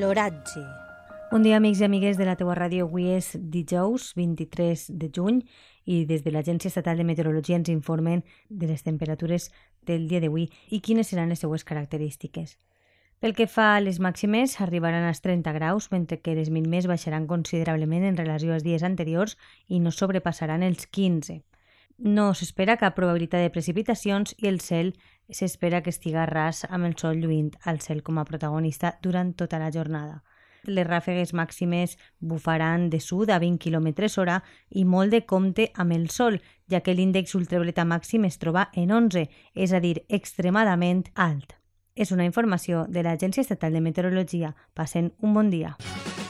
L'oratge. Bon dia, amics i amigues de la teua ràdio. Avui és dijous 23 de juny i des de l'Agència Estatal de Meteorologia ens informen de les temperatures del dia d'avui i quines seran les seues característiques. Pel que fa a les màximes, arribaran als 30 graus, mentre que les mínimes baixaran considerablement en relació als dies anteriors i no sobrepassaran els 15. No s'espera cap probabilitat de precipitacions i el cel s'espera que estiga ras amb el sol lluint al cel com a protagonista durant tota la jornada. Les ràfegues màximes bufaran de sud a 20 km hora i molt de compte amb el sol, ja que l'índex ultravioleta màxim es troba en 11, és a dir, extremadament alt. És una informació de l'Agència Estatal de Meteorologia. Passen un bon dia.